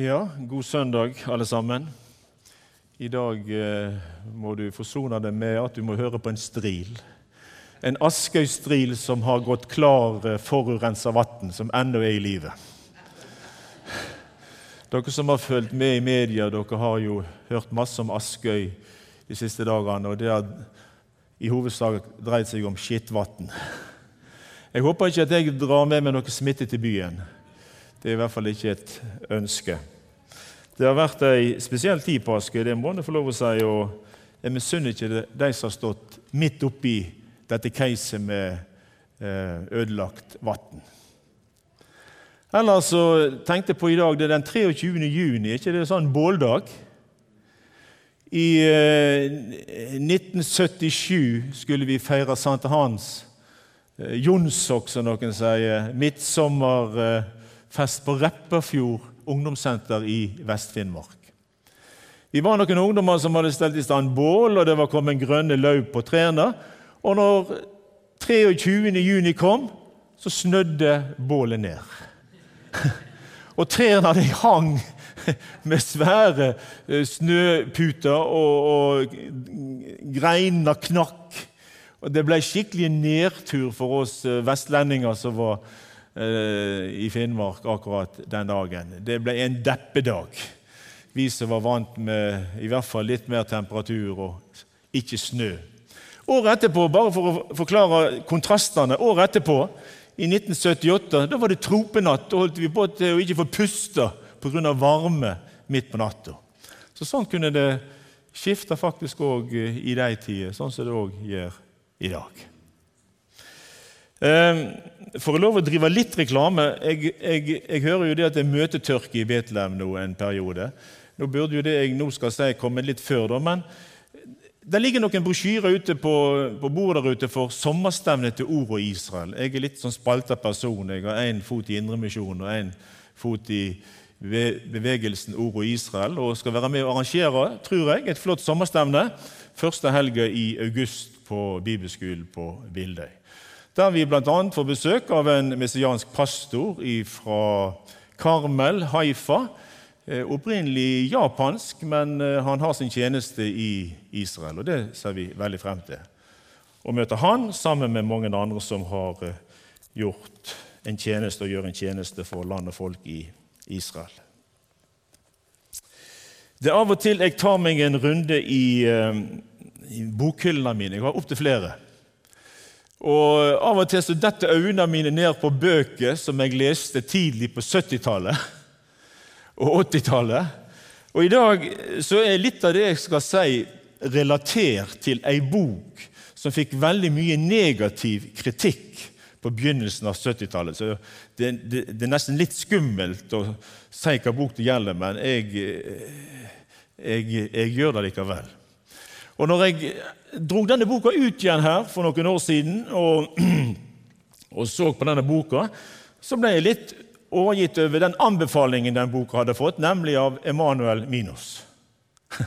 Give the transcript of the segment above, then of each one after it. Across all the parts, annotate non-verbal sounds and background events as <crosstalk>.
Ja, god søndag, alle sammen. I dag eh, må du forsone deg med at du må høre på en stril. En Askøy-stril som har gått klar eh, forurensa vann, som ennå er i live. Dere som har fulgt med i media, dere har jo hørt masse om Askøy de siste dagene. og Det har i hovedsak dreid seg om skittvann. Jeg håper ikke at jeg drar med meg noe smitte til byen. Det er i hvert fall ikke et ønske. Det har vært ei spesiell tid på Askøy, det må en få lov å si. og Jeg misunner ikke de som har stått midt oppi dette caset med eh, ødelagt vann. Ellers så tenkte jeg på i dag, det er den 23. juni, ikke det er sånn båldag? I eh, 1977 skulle vi feire Sankthans. Eh, Jonsok, som noen sier. Midtsommerfest på Repperfjord ungdomssenter i Vest-Finnmark. Vi var noen ungdommer som hadde stelt i stand bål, og det var kommet grønne løv på trærne. Og når 23. juni kom, så snødde bålet ned. <laughs> og trærne de hang med svære eh, snøputer, og, og greinene knakk. Og Det ble skikkelig nedtur for oss eh, vestlendinger som var i Finnmark akkurat den dagen. Det ble en deppedag. Vi som var vant med i hvert fall litt mer temperatur og ikke snø. Året etterpå, bare for å forklare kontrastene, året etterpå, i 1978, da var det tropenatt. Da holdt vi på til å ikke få puste pga. varme midt på natta. Så sånn kunne det skifte faktisk òg i de tider, sånn som det òg gjør i dag. Ehm, for å lov å drive litt reklame Jeg, jeg, jeg hører jo det at det er møtetørke i Betlehem nå en periode. Nå burde jo det jeg nå skal si, komme litt før, da, men det ligger noen brosjyrer ute på, på, bordet der ute for sommerstevnet til Ord og Israel. Jeg er litt sånn spalta person. Jeg har én fot i Indremisjonen og én fot i bevegelsen Ord og Israel og skal være med og arrangere, tror jeg, et flott sommerstevne første helga i august på bibelskolen på Bildøy. Der vi bl.a. får besøk av en messiansk pastor fra Karmel, Haifa. Eh, opprinnelig japansk, men eh, han har sin tjeneste i Israel. og Det ser vi veldig frem til. Å møte han sammen med mange andre som har eh, gjort en tjeneste og gjør en tjeneste for land og folk i Israel. Det er av og til jeg tar meg en runde i i bokhyllene mine. Jeg har opptil flere. Og Av og til så detter øynene mine ned på bøker som jeg leste tidlig på 70-tallet <laughs> og 80-tallet. Og I dag så er litt av det jeg skal si, relatert til ei bok som fikk veldig mye negativ kritikk på begynnelsen av 70-tallet. Så det, det, det, er nesten litt skummelt å si hva bok det gjelder, men jeg, jeg, jeg gjør det likevel. Og når jeg dro denne boka ut igjen her for noen år siden og, <clears throat> og så på denne boka, så ble jeg litt overgitt over den anbefalingen den boka hadde fått, nemlig av Emanuel Minos. <laughs>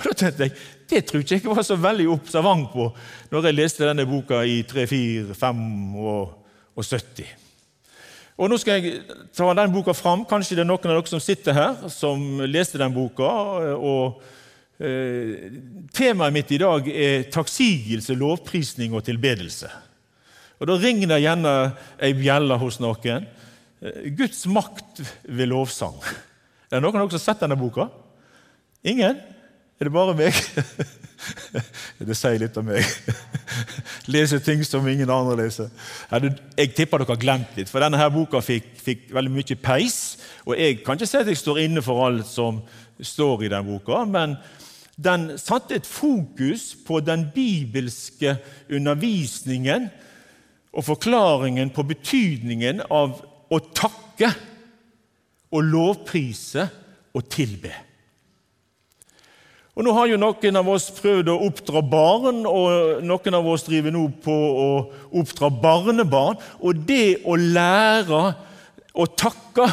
Og da tenkte jeg, Det tror ikke jeg var så veldig observant på når jeg leste denne boka i 3-4-5 og 70. Og Nå skal jeg ta den boka fram. Kanskje det er noen av dere som sitter her, som leste den boka. og Eh, temaet mitt i dag er takksigelse, lovprisning og tilbedelse. Og Da ringer det gjerne ei bjelle hos noen. Eh, Guds makt ved lovsang. Er det noen av dere som har sett denne boka? Ingen? Er det bare meg? <laughs> det sier litt om meg. <laughs> Leser ting som ingen andre leser. Jeg tipper dere har glemt litt, for denne her boka fikk, fikk, veldig mye peis. Og jeg kan ikke si at jeg står inne for alt som står i den boka, men den satte et fokus på den bibelske undervisningen og forklaringen på betydningen av å takke og lovprise og tilbe. Og Nå har jo noen av oss prøvd å oppdra barn, og noen av oss driver nå på å oppdra barnebarn. Og det å lære å takke,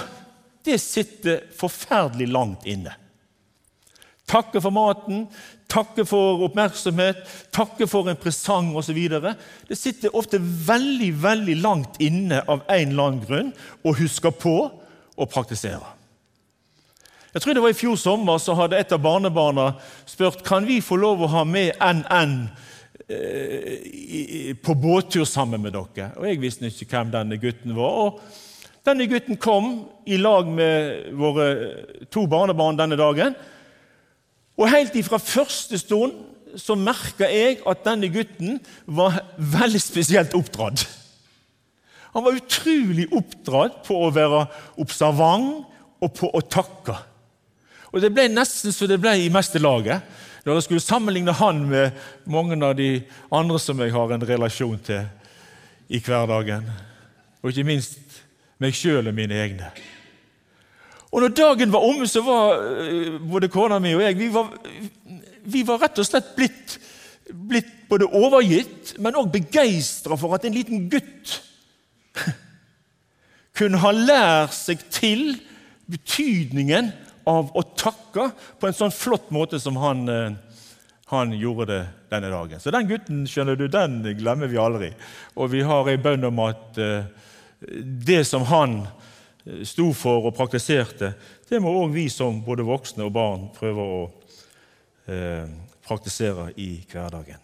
det sitter forferdelig langt inne. Takke for maten, takke for oppmerksomhet, takke for en presang osv. Det sitter ofte veldig veldig langt inne av en eller annen grunn å huske på og praktisere. Jeg tror det var I fjor sommer så hadde et av barnebarna spurt kan vi få lov å ha med NN eh, på båttur sammen med dere. Og Jeg visste ikke hvem denne gutten var. og Denne gutten kom i lag med våre to barnebarn denne dagen. Og Helt ifra første stund så merka jeg at denne gutten var veldig spesielt oppdratt. Han var utrolig oppdratt på å være observant og på å takke. Og Det ble nesten så det ble i meste laget når jeg skulle sammenligne han med mange av de andre som jeg har en relasjon til i hverdagen. Og ikke minst meg sjøl og mine egne. Og når dagen var omme, så var eh, både kona mi og jeg vi var, vi var rett og slett blitt, blitt både overgitt, men òg begeistra for at en liten gutt <laughs> kunne ha lært seg til betydningen av å takke på en sånn flott måte som han, eh, han gjorde det denne dagen. Så den gutten skjønner du, den glemmer vi aldri. Og vi har en bønn om at eh, det som han sto for og praktiserte, det må òg vi som både voksne og barn prøve å eh, praktisere i hverdagen.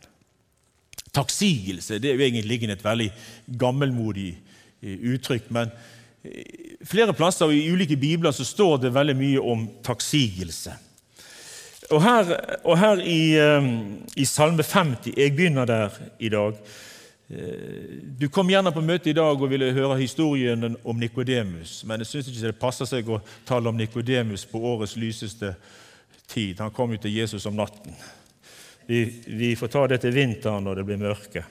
Takksigelse det er jo egentlig et veldig gammelmodig uttrykk, men flere plasser og i ulike bibler så står det veldig mye om takksigelse. Og her, og her i, i, Salme 50 Jeg begynner der i dag. Eh, du kom gjerne på møte i dag og ville høre historien om Nikodemus, men jeg syns ikke det passer seg å tale om Nikodemus på årets lyseste tid. Han kom jo til Jesus om natten. Vi, vi får ta det til vinteren når det blir mørke.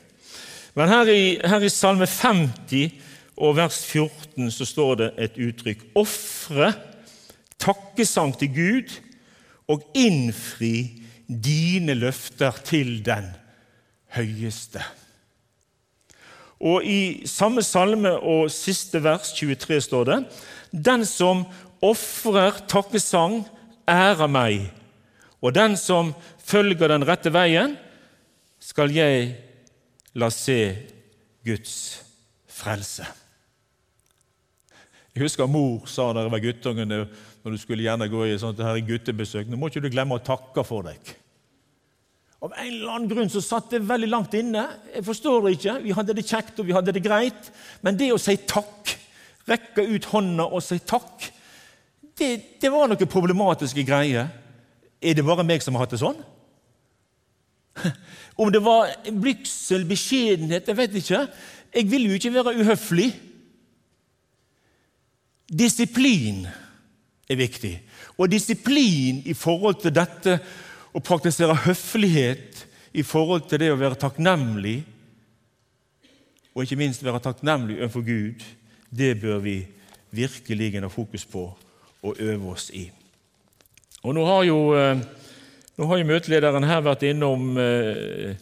Men her i, her i Salme 50 og vers 14 så står det et uttrykk ofre takkesang til Gud og innfri dine løfter til den høyeste. Og I samme salme og siste vers, 23, står det Den som ofrer takkesang, ærer meg, og den som følger den rette veien, skal jeg la se Guds frelse. Jeg husker mor sa da jeg var guttungen, når du skulle gjerne gå i sånt her guttebesøk Nå må ikke du glemme å takke for deg. Av en eller annen grunn så satt det veldig langt inne. Jeg forstår det ikke. Vi hadde det kjekt og vi hadde det greit. Men det å si takk, rekke ut hånda og si takk, det, det var noen problematiske greier. Er det bare meg som har hatt det sånn? <laughs> Om det var blygsel, beskjedenhet, jeg vet ikke. Jeg vil jo ikke være uhøflig. Disiplin er viktig. Og disiplin i forhold til dette å praktisere høflighet, i forhold til det å være takknemlig, og ikke minst være takknemlig overfor Gud, det bør vi virkelig ha fokus på og øve oss i. Og Nå har jo, eh, nå har jo møtelederen her vært innom eh,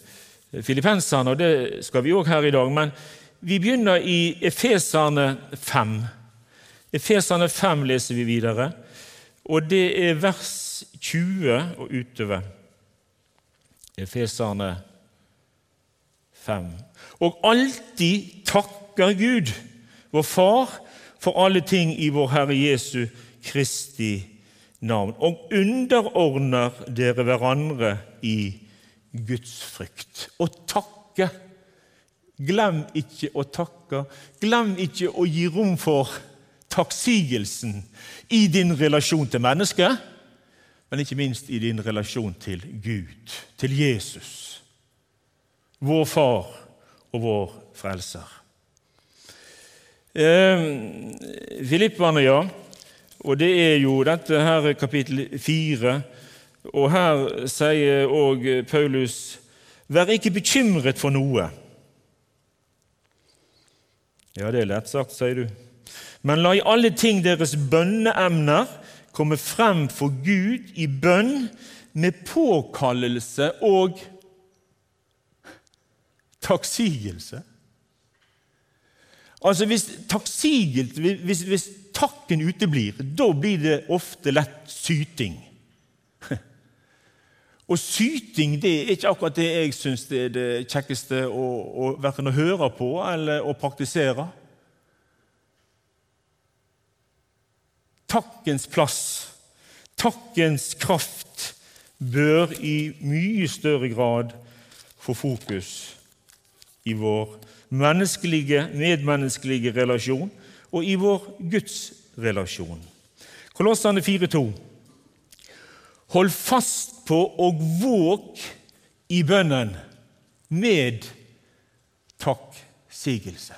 filippenserne, og det skal vi òg her i dag. Men vi begynner i Efeserne 5. Efeserne 5 leser vi videre, og det er vers 20 og utover. Efeserne 5. Og alltid takker Gud, vår Far, for alle ting i vår Herre Jesu Kristi navn, og underordner dere hverandre i Guds frykt. Å takke. Glem ikke å takke. Glem ikke å gi rom for takksigelsen i din relasjon til mennesket, men ikke minst i din relasjon til Gud, til Jesus, vår far og vår frelser. Eh, Filipperne, ja. Og det er jo dette her kapittel fire. Og her sier òg Paulus Vær ikke bekymret for noe. Ja, det er lett sagt, sier du. Men la i alle ting deres bønneemner komme frem for Gud i bønn med påkallelse og takksigelse. Altså Hvis, hvis, hvis takken uteblir, da blir det ofte lett syting. <laughs> Og syting det er ikke akkurat det jeg syns er det kjekkeste å, å, å høre på eller å praktisere. Takkens plass, takkens kraft bør i mye større grad få fokus i vår menneskelige, medmenneskelige relasjon og i vår gudsrelasjon. Kolossene 4,2.: Hold fast på og våg i bønnen med takksigelse.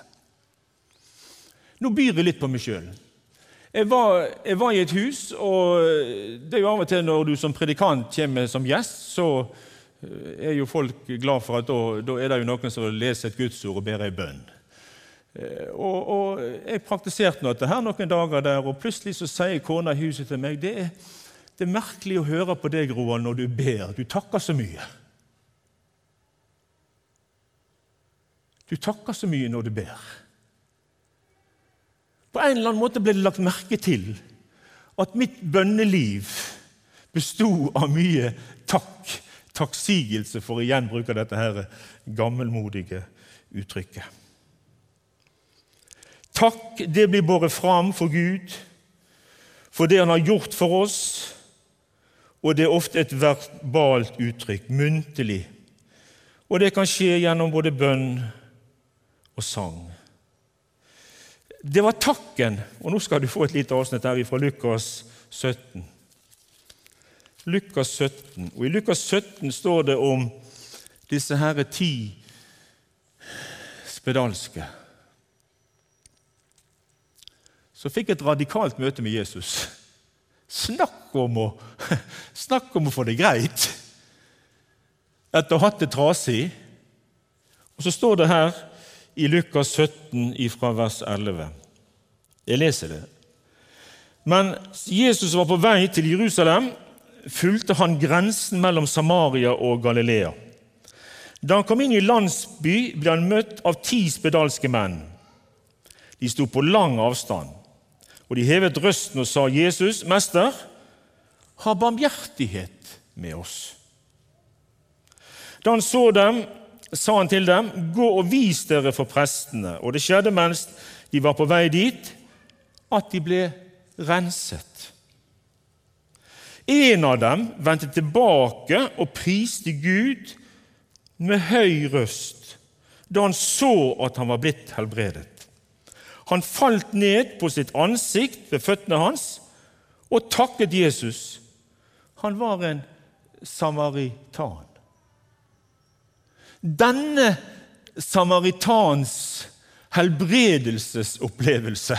Nå byr jeg litt på meg sjøl. Jeg var, jeg var, i et hus, og det er jo av og til når du som predikant kommer som gjest, så eh, er jo folk glad for at da, da er det jo noen som leser et gudsord og ber ei bønn. Eh, og, og, Jeg praktiserte noe her noen dager der, og plutselig så sier kona i huset til meg det er, det er merkelig å høre på deg, Roald, når du ber. Du takker så mye. Du takker så mye når du ber. På en eller annen måte ble det lagt merke til at mitt bønneliv besto av mye takk, takksigelse, for å igjen bruke dette her gammelmodige uttrykket. Takk, det blir båret fram for Gud, for det Han har gjort for oss, og det er ofte et verbalt uttrykk, muntlig. Og det kan skje gjennom både bønn og sang. Det var takken. Og nå skal du få et lite avsnitt her fra Lukas 17. Lukas 17. Og I Lukas 17 står det om disse herre ti spedalske som fikk et radikalt møte med Jesus. Snakk om å, <laughs> snakk om å få det greit etter å ha hatt det trasig. Og så står det her i Lukas 17 fra vers 11. Jeg leser det. Men Jesus var på vei til Jerusalem, fulgte han grensen mellom Samaria og Galilea. Da han kom inn i landsby, ble han møtt av ti spedalske menn. De sto på lang avstand, og de hevet røsten og sa, 'Jesus, mester, ha barmhjertighet med oss.' Da han så dem, sa han til dem, 'Gå og vis dere for prestene.' Og det skjedde mens de var på vei dit, at de ble renset. En av dem vendte tilbake og priste Gud med høy røst da han så at han var blitt helbredet. Han falt ned på sitt ansikt ved føttene hans og takket Jesus. Han var en samaritan. Denne samaritans helbredelsesopplevelse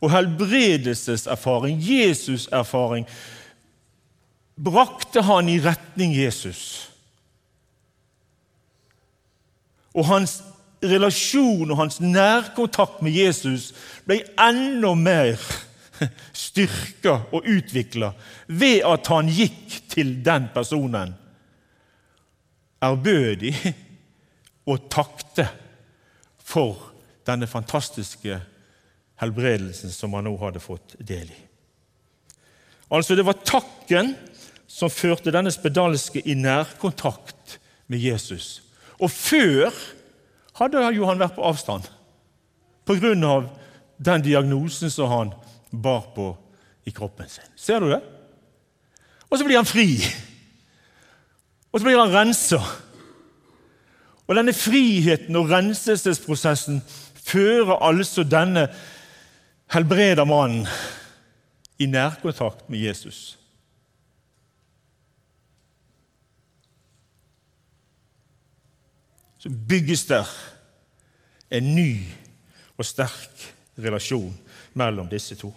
og helbredelseserfaring, Jesus-erfaring, brakte han i retning Jesus. Og hans relasjon og hans nærkontakt med Jesus ble enda mer styrka og utvikla ved at han gikk til den personen ærbødig <laughs> og takte for denne fantastiske helbredelsen som han nå hadde fått del i. Altså, det var takken som førte denne spedalske i nærkontakt med Jesus. Og før hadde jo han vært på avstand grunn av den diagnosen som han bar på i kroppen sin. Ser du det? Og så blir han fri. Og så blir han rensa. Og denne friheten og renselsesprosessen fører altså denne helbreda mannen i nærkontakt med Jesus. Så bygges der en ny og sterk relasjon mellom disse to.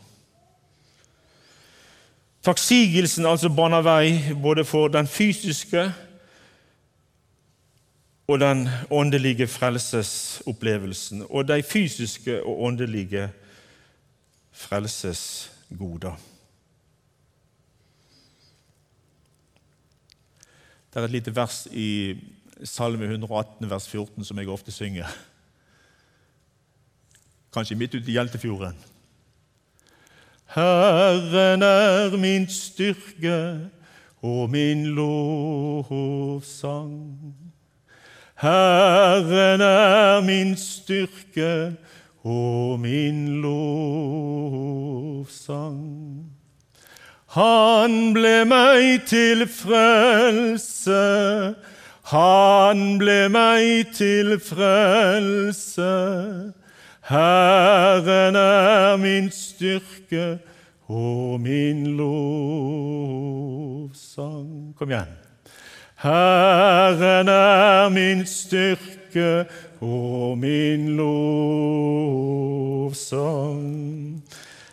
Takksigelsen altså baner vei både for den fysiske og den åndelige frelsesopplevelsen, og de fysiske og åndelige frelsesgoder. Det er et lite vers i Salme 118, vers 14, som jeg ofte synger. Kanskje midt ute i Hjeltefjorden. Herren er min styrke og min lovsang. Herren er min styrke og min lovsang. Han ble meg til frelse. Han ble meg til frelse. Herren er min styrke og min lovsang. Kom igjen. Herren er min styrke og min lovsang.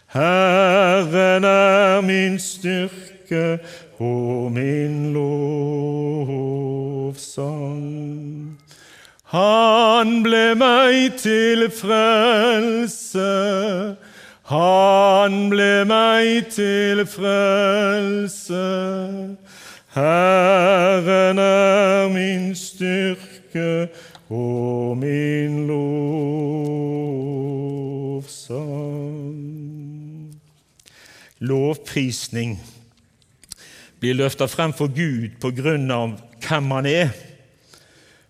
Herren er min styrke og min lovsang. Han ble meg til frelse. Han ble meg til frelse. Herren er min styrke og min lovsang. Lovprisning blir løfta frem for Gud på grunn av hvem han er,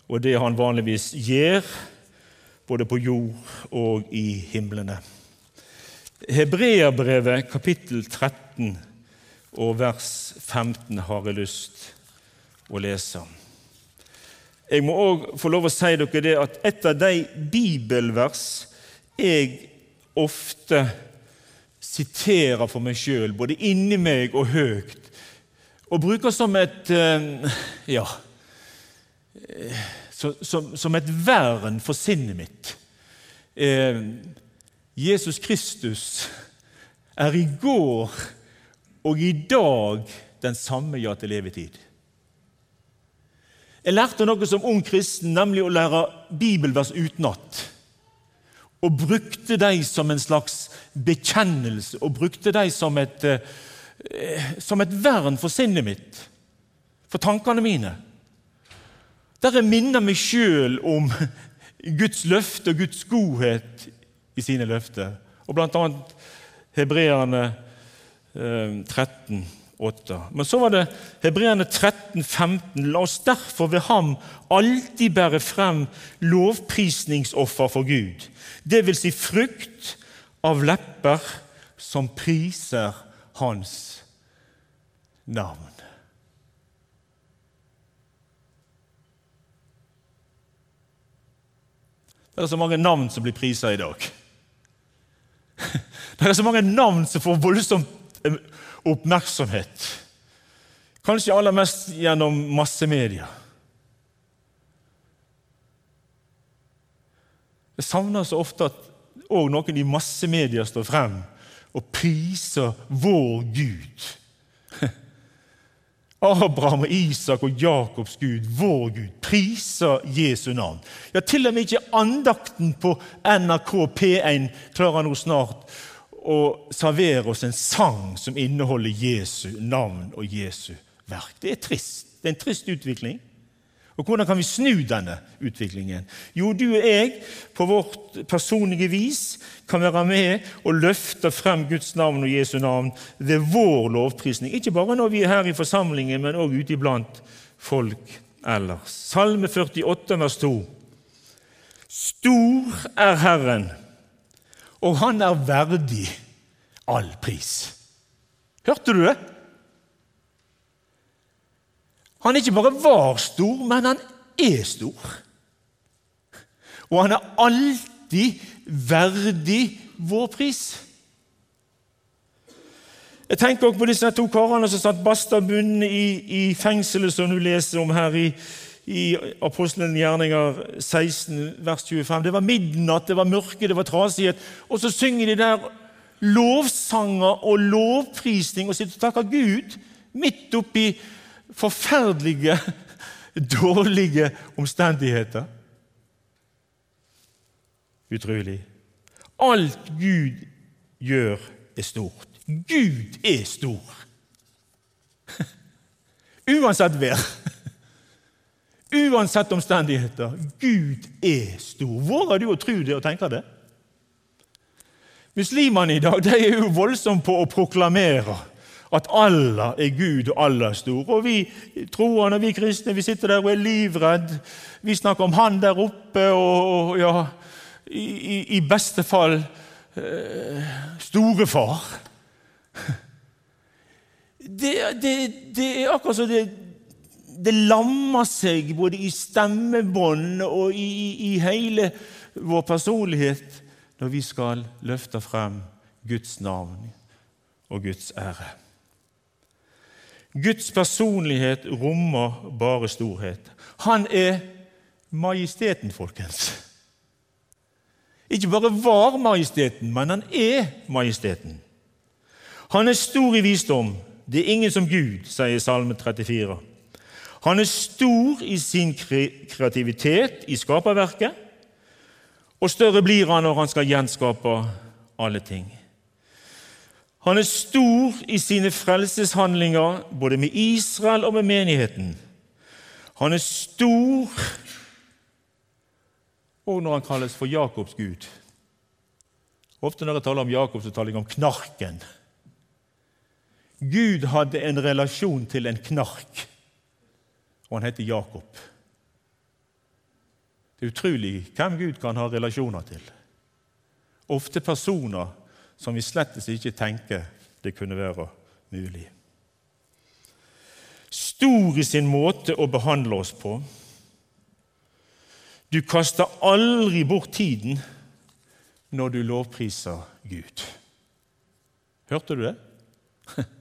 og det han vanligvis gjør, både på jord og i himlene. Hebreabrevet kapittel 13 og vers 15 har jeg lyst å lese. Jeg må òg få lov å si dere det at et av de bibelvers jeg ofte siterer for meg sjøl, både inni meg og høyt, og bruker som et eh, ja, eh, som, som et vern for sinnet mitt. Eh, Jesus Kristus er i går og i dag den samme ja til levetid. Jeg lærte noe som ung kristen, nemlig å lære bibelvers utenat. Og brukte dem som en slags bekjennelse, og brukte dem som eh, som et vern for sinnet mitt, for tankene mine. Der jeg minner meg sjøl om Guds løfte og Guds godhet i sine løfter. Og bl.a. hebreerne eh, 13, 8. Men så var det hebreerne 13, 15. La oss derfor ved ham alltid bære frem lovprisningsoffer for Gud. Det vil si frukt av lepper som priser hans navn. Det er så mange navn som blir prisa i dag. <laughs> Det er så mange navn som får voldsomt eh, oppmerksomhet. Kanskje aller mest gjennom massemedia. Jeg savner så ofte at òg noen i massemedia står frem og priser vår Gud. <laughs> Abraham, og Isak og Jakobs Gud, vår Gud, priser Jesu navn. Ja, Til og med ikke andakten på NRK P1 klarer nå snart å servere oss en sang som inneholder Jesu navn og Jesu verk. Det er trist. Det er en trist utvikling. Og Hvordan kan vi snu denne utviklingen? Jo, du og jeg på vårt personlige vis kan være med og løfte frem Guds navn og Jesu navn ved vår lovprisning. Ikke bare når vi er her i forsamlingen, men òg ute iblant folk ellers. Salme 48, vers 2. Stor er Herren, og Han er verdig all pris. Hørte du det? Han ikke bare var stor, men han er stor. Og han er alltid verdig vår pris. Jeg tenker også på disse to karene som satt basta bundet i, i, fengselet, som du leser om her i, i Apostelens gjerninger 16, vers 25. Det var midnatt, det var mørke, det var trasighet. Og så synger de der lovsanger og lovprisning og sitter og takker Gud midt oppi forferdelige, <laughs> dårlige omstendigheter. Utrolig. Alt Gud gjør, er stort. Gud er stor. <laughs> Uansett vær. Uansett omstendigheter. Gud er stor. Våger du å tro det og tenke det? Muslimene i dag de er jo voldsomme på å proklamere at Allah er Gud og Allah er stor. Og vi troende, vi kristne, vi sitter der og er livredd. Vi snakker om Han der oppe og, ja, i, i beste fall eh, storefar. <laughs> det, det, det er akkurat som det, det lammer seg både i stemmebånd og i, i hele vår personlighet når vi skal løfte frem Guds navn og Guds ære. Guds personlighet rommer bare storhet. Han er majesteten, folkens. Ikke bare var majesteten, men han er majesteten. Han er stor i visdom. Det er ingen som Gud, sier Salme 34. Han er stor i sin kreativitet i skaperverket, og større blir han når han skal gjenskape alle ting. Han er stor i sine frelseshandlinger, både med Israel og med menigheten. Han er stor og når han kalles for Jakobs Gud. Ofte når jeg taler om Jakob, så taler jeg om knarken. Gud hadde en relasjon til en knark, og han heter Jakob. Det er utrolig hvem Gud kan ha relasjoner til. Ofte personer som vi slett ikke tenker det kunne være mulig. Stor i sin måte å behandle oss på. Du kaster aldri bort tiden når du lovpriser Gud. Hørte du det? <laughs>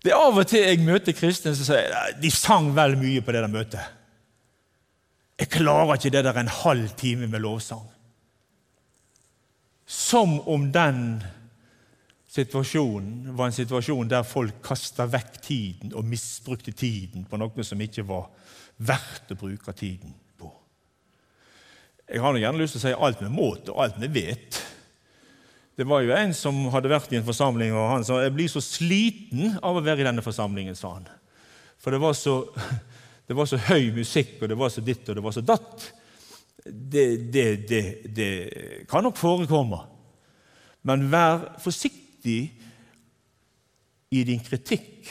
Det er av og til jeg møter kristne som sier de sang vel mye på det der møtet. Jeg klarer ikke det der en halv time med lovsang. Som om den situasjonen var en situasjon der folk kasta vekk tiden og misbrukte tiden på noe som ikke var verdt å bruke tiden på. Jeg har gjerne lyst til å si alt med måte og alt med vet. Det var jo en som hadde vært i en forsamling, og han sa jeg blir så sliten av å være i denne forsamlingen. sa han. For det var så, <laughs> det var så høy musikk, og det var så ditt og det var så datt. Det, det, det, det kan nok forekomme. Men vær forsiktig i din kritikk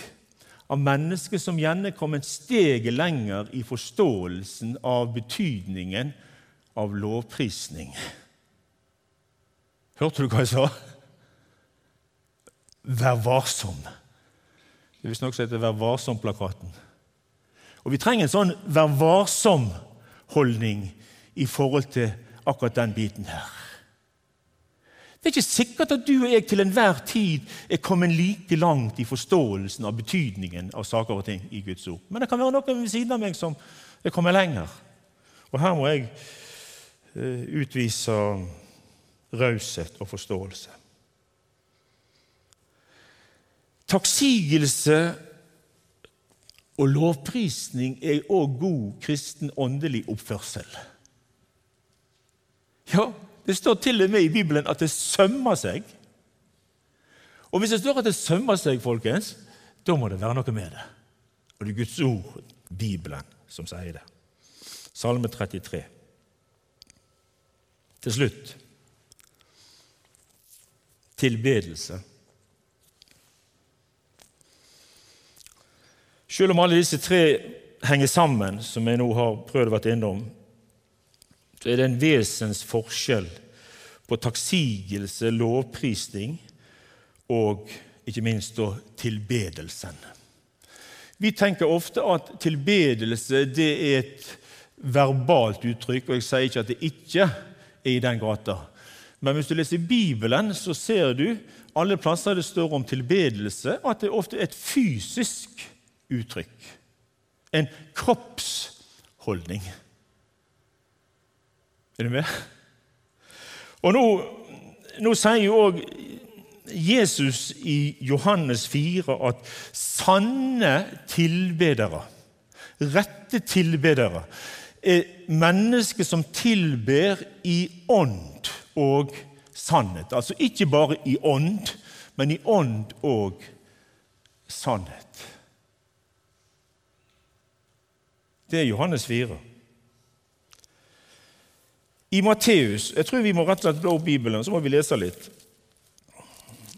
av mennesker som gjerne kom et steg lenger i forståelsen av betydningen av lovprisning. Hørte du hva jeg sa? Vær varsom. Det er visstnok som heter Vær varsom-plakaten. Og Vi trenger en sånn vær varsom-holdning i forhold til akkurat den biten her. Det er ikke sikkert at du og jeg til enhver tid er kommet like langt i forståelsen av betydningen av saker og ting i Guds ord. Men det kan være noen ved siden av meg som er kommet lenger. Og her må jeg uh, utvise raushet og forståelse. Takksigelse og lovprisning er òg god kristen åndelig oppførsel. Ja, det står til og med i Bibelen at det sømmer seg. Og hvis det står at det sømmer seg, folkens, da må det være noe med det. Og det er Guds ord, Bibelen, som sier det. Salme 33. Til slutt tilbedelse. Selv om alle disse tre henger sammen, som jeg nå har prøvd å være innom, så er det en vesensforskjell på takksigelse, lovprisning og ikke minst da tilbedelsen. Vi tenker ofte at tilbedelse det er et verbalt uttrykk, og jeg sier ikke at det ikke er i den gata. Men hvis du leser Bibelen, så ser du alle plasser det står om tilbedelse, og at det ofte er et fysisk uttrykk. En kroppsholdning. Er du med? Og Nå, nå sier jo òg Jesus i Johannes 4 at sanne tilbedere, rette tilbedere, er mennesker som tilber i ånd og sannhet. Altså ikke bare i ånd, men i ånd og sannhet. Det er Johannes 4. I Matteus Jeg tror vi må rett og slett blå opp Bibelen, så må vi lese litt.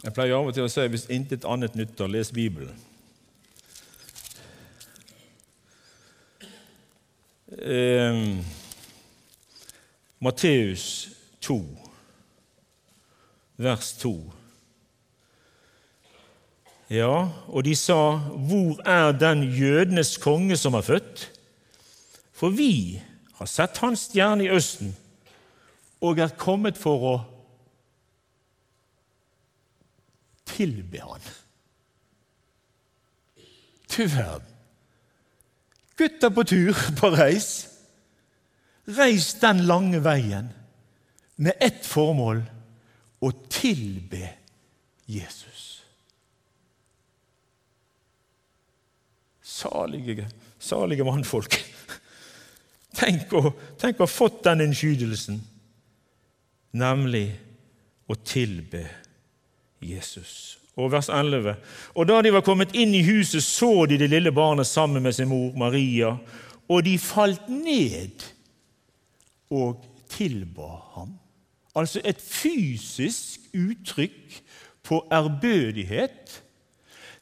Jeg pleier av og til å si hvis intet annet nytter, les Bibelen. Eh, Matteus 2, vers 2. Ja, og de sa, 'Hvor er den jødenes konge som er født?' For vi har sett hans stjerne i Østen og er kommet for å tilbe han. Du verden. Gutter på tur, på reis. Reis den lange veien med ett formål å tilbe Jesus. Salige, salige mannfolk. Tenk å, tenk å ha fått den innskytelsen, nemlig å tilbe Jesus. Og vers 11. Og da de var kommet inn i huset, så de det lille barnet sammen med sin mor Maria, og de falt ned og tilba ham. Altså et fysisk uttrykk på ærbødighet.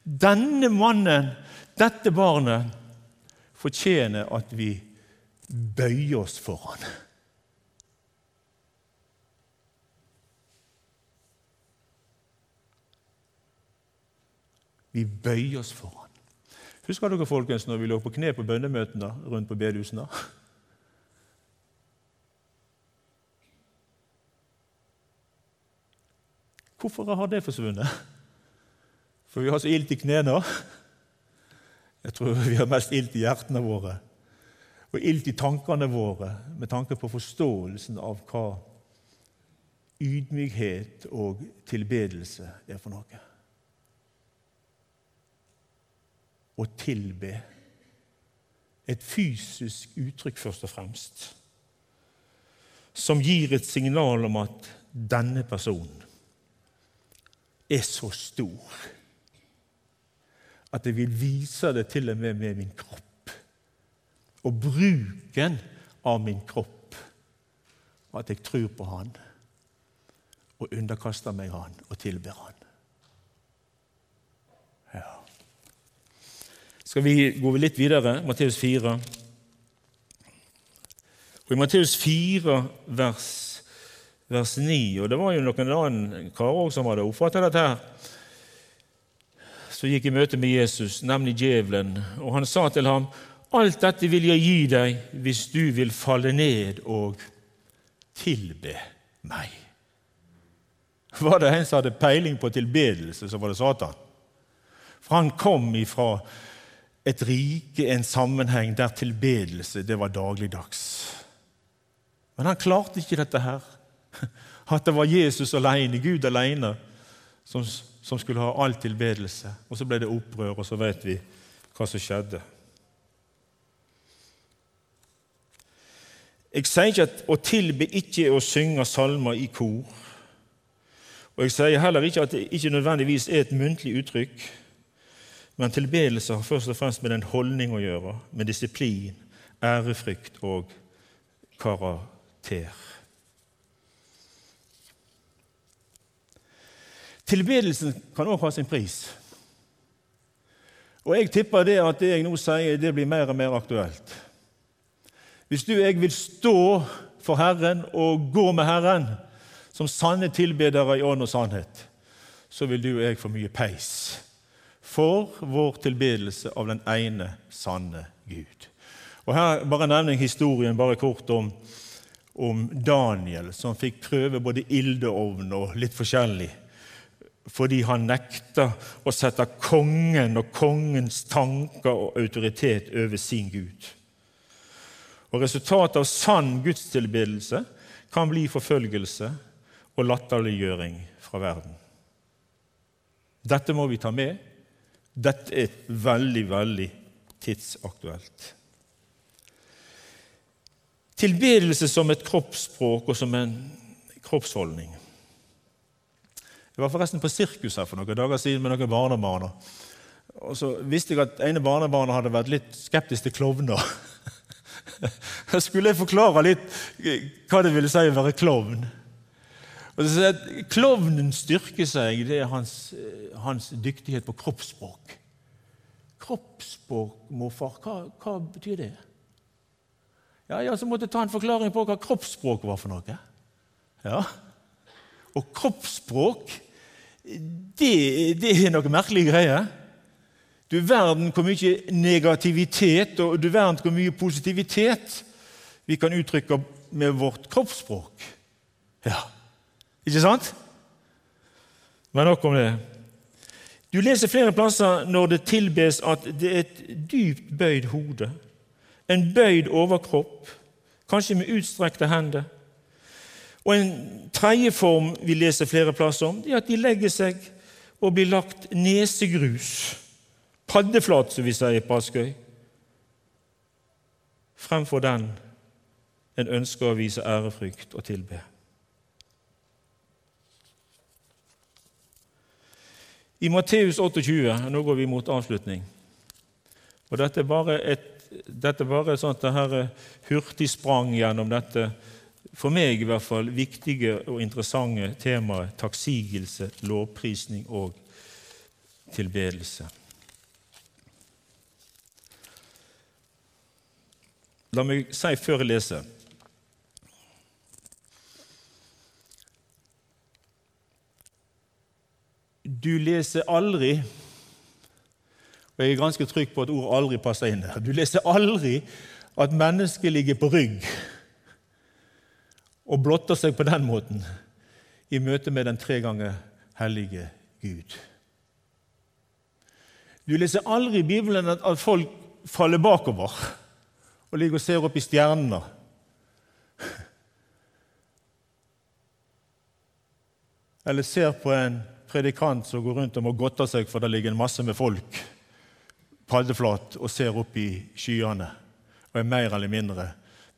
Denne mannen, dette barnet, fortjener at vi bøyer oss for ham. Vi bøyer oss for ham. Husker dere folkens, når vi lå på kne på bønnemøtene rundt på bedehusene? Hvorfor har det forsvunnet? For vi har så ilt i knærne. Jeg tror vi har mest ilt i hjertene våre og ilt i tankene våre med tanke på forståelsen av hva ydmykhet og tilbedelse er for noe. Å tilbe. Et fysisk uttrykk, først og fremst, som gir et signal om at denne personen er så stor at jeg vil vise det til og med med min kropp og bruken av min kropp. At jeg tror på Han og underkaster meg Han og tilber Han. Ja. Skal vi gå litt videre? Matteus 4. Og I Matteus 4, vers, vers 9 og Det var jo noen annen karer som hadde oppfattet dette. her, som gikk i møte med Jesus, nemlig djevelen. Og han sa til ham, Alt dette vil jeg gi deg hvis du vil falle ned og tilbe meg. Var det en som hadde peiling på tilbedelse, så var det Satan. For han kom ifra et rike, en sammenheng der tilbedelse det var dagligdags. Men han klarte ikke dette her. <laughs> At det var Jesus alene, Gud alene, som, som skulle ha all tilbedelse. Og så ble det opprør, og så vet vi hva som skjedde. Jeg sier ikke at å tilbe ikke er å synge salmer i kor. Og jeg sier heller ikke at det ikke nødvendigvis er et muntlig uttrykk. Men tilbedelse har først og fremst med den holdning å gjøre, med disiplin, ærefrykt og karakter. Tilbedelsen kan også ha sin pris. Og jeg tipper det at det jeg nå sier, det blir mer og mer aktuelt. Hvis du og jeg vil stå for Herren og gå med Herren som sanne tilbedere i ånd og sannhet, så vil du og jeg få mye peis for vår tilbedelse av den ene sanne Gud. Og Her bare nevner jeg historien bare kort om, om Daniel, som fikk prøve både ildeovn og litt forskjellig fordi han nekta å sette kongen og kongens tanker og autoritet over sin Gud. Og Resultatet av sann gudstilbedelse kan bli forfølgelse og latterliggjøring fra verden. Dette må vi ta med. Dette er veldig, veldig tidsaktuelt. Tilbedelse som et kroppsspråk og som en kroppsholdning. Jeg var forresten på sirkus her for noen dager siden med noen barnebarn. Og så visste jeg at ene barnebarnet hadde vært litt skeptisk til klovner. <laughs> Da skulle jeg forklare litt hva det ville si å være klovn. Og så at Klovnen styrker seg, det er hans, hans dyktighet på kroppsspråk. Kroppsspråk, morfar, hva, hva betyr det? Ja, ja, Så måtte jeg ta en forklaring på hva kroppsspråk var for noe. Ja. Og kroppsspråk det, det er noe merkelig greie. Du verden hvor mye negativitet og du verden hvor mye positivitet vi kan uttrykke med vårt kroppsspråk. Ja, ikke sant? Men nok om det. Du leser flere plasser når det tilbes at det er et dypt bøyd hode, en bøyd overkropp, kanskje med utstrekte hender. Og En tredje form vi leser flere plasser om, det er at de legger seg og blir lagt nesegrus, paddeflat, som vi sier på Askøy, fremfor den en ønsker å vise ærefrykt og tilbe. I Matteus 28 Nå går vi mot avslutning. Og Dette er bare et, dette er bare et sånt hurtigsprang gjennom dette for meg i hvert fall viktige og interessante temaet takksigelse, lovprisning og tilbedelse. La meg si før jeg leser Du leser aldri og Jeg er ganske trygg på at ordet 'aldri' passer inn her. Du leser aldri at mennesket ligger på rygg og blotter seg på den måten i møte med den tre ganger hellige Gud. Du leser aldri i Bibelen at folk faller bakover og ligger og ser opp i stjernene. Eller ser på en predikant som går rundt og må godte seg for det ligger en masse med folk paddeflat og ser opp i skyene og er mer eller mindre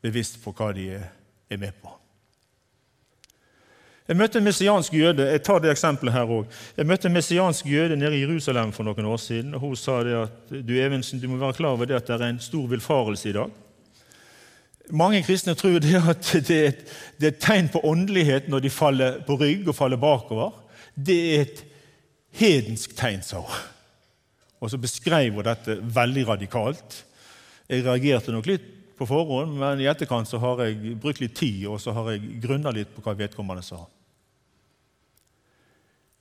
bevisst på hva de er med på. Jeg møtte en messiansk jøde jeg tar det eksempelet her også. Jeg møtte en messiansk jøde nede i Jerusalem for noen år siden. og Hun sa det at du Evensen, du må være klar over det at det er en stor villfarelse i dag. Mange kristne tror det at det er, et, det er et tegn på åndelighet når de faller på rygg og faller bakover. Det er et hedensk tegn, sa hun. Og så beskrev hun dette veldig radikalt. Jeg reagerte nok litt på forhånd, men i etterkant så har jeg brukt litt tid og så har jeg grunna litt på hva vedkommende sa.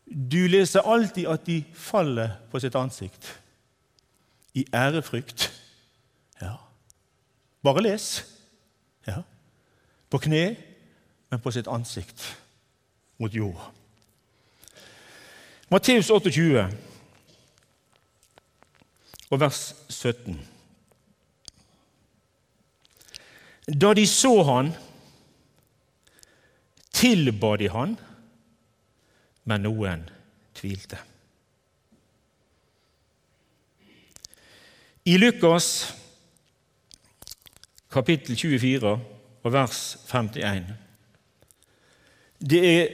Du leser alltid at de faller på sitt ansikt i ærefrykt. Ja. Bare les. Ja. På kne, men på sitt ansikt mot jord. Matteus 28 og vers 17. Da de så han, tilba de han, men noen tvilte. I Lukas kapittel 24 og vers 51 Det er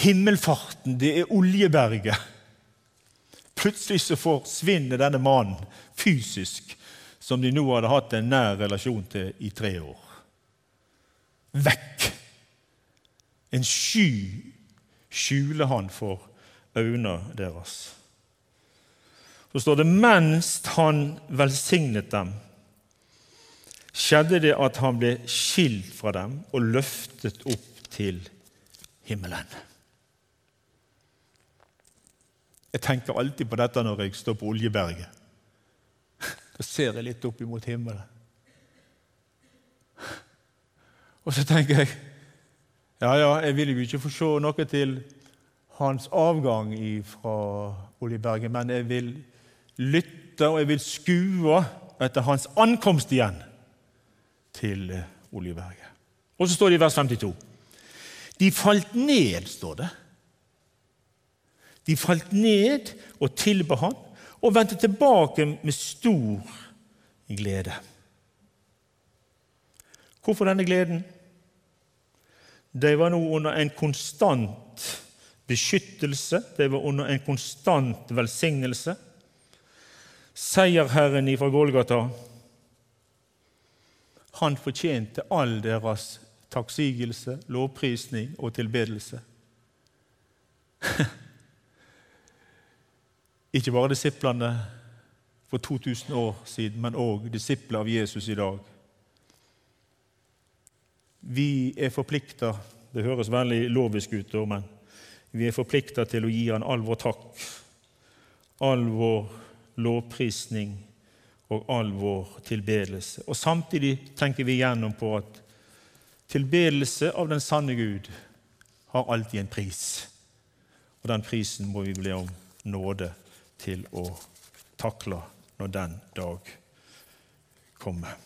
himmelfarten, det er oljeberget. Plutselig så forsvinner denne mannen fysisk som de nå hadde hatt en nær relasjon til i tre år. Vekk! En sky skjuler han for øynene deres. Så står det mens han velsignet dem, skjedde det at han ble skilt fra dem og løftet opp til himmelen. Jeg tenker alltid på dette når jeg står på Oljeberget. Så ser jeg litt opp imot himmelen. Og så tenker jeg ja, ja, jeg vil jo ikke få se noe til hans avgang fra Oljeberget, men jeg vil lytte og jeg vil skue etter hans ankomst igjen til Oljeberget. Og så står det i vers 52. De falt ned, står det. De falt ned og tilba han og vendte tilbake med stor glede. Hvorfor denne gleden? De var nå under en konstant beskyttelse, de var under en konstant velsignelse. Seierherren ifra Golgata, han fortjente all deres takksigelse, lovprisning og tilbedelse. <laughs> Ikke bare disiplene for 2000 år siden, men òg disipler av Jesus i dag. Vi er forplikta Det høres veldig lovisk ut, men Vi er forplikta til å gi Han all vår takk, all vår lovprisning og all vår tilbedelse. Og Samtidig tenker vi igjennom på at tilbedelse av den sanne Gud har alltid en pris. Og den prisen må vi bli om nåde til å takle når den dag kommer.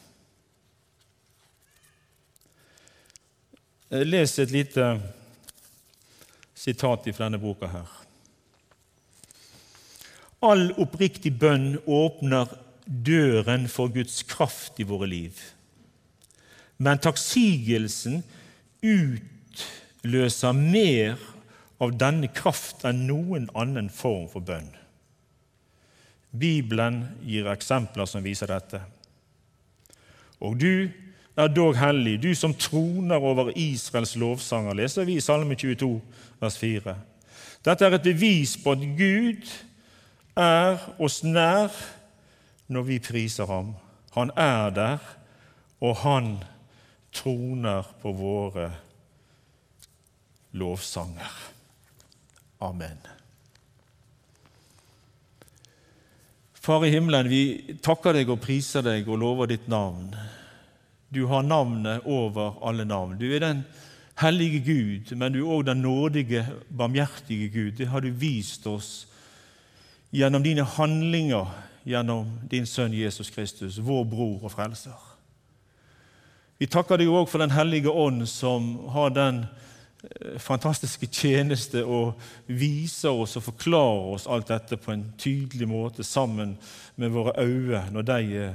Jeg leser et lite sitat fra denne boka her. All oppriktig bønn åpner døren for Guds kraft i våre liv. Men takksigelsen utløser mer av denne kraft enn noen annen form for bønn. Bibelen gir eksempler som viser dette. Og du er dog hellig, du som troner over Israels lovsanger, leser vi i Salme 22, vers 4. Dette er et bevis på at Gud er oss nær når vi priser ham. Han er der, og han troner på våre lovsanger. Amen. Far i himmelen, vi takker deg og priser deg og lover ditt navn. Du har navnet over alle navn. Du er den hellige Gud, men du er òg den nådige, barmhjertige Gud. Det har du vist oss gjennom dine handlinger, gjennom din sønn Jesus Kristus, vår bror og frelser. Vi takker deg òg for Den hellige ånd, som har den fantastiske tjeneste og viser oss og forklarer oss alt dette på en tydelig måte sammen med våre øyne når de er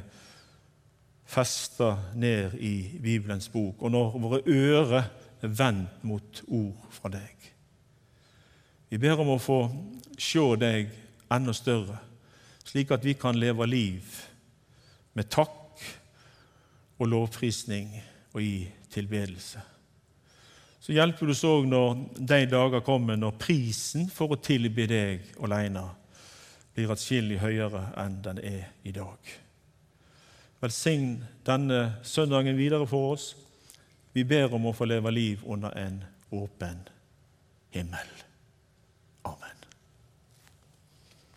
festa ned i Bibelens bok, og når våre ører er vendt mot ord fra deg. Vi ber om å få se deg enda større, slik at vi kan leve liv med takk og lovprisning og i tilbedelse. Så hjelper du oss òg når de dager kommer når prisen for å tilby deg alene blir atskillig høyere enn den er i dag. Velsign denne søndagen videre for oss. Vi ber om å få leve liv under en åpen himmel.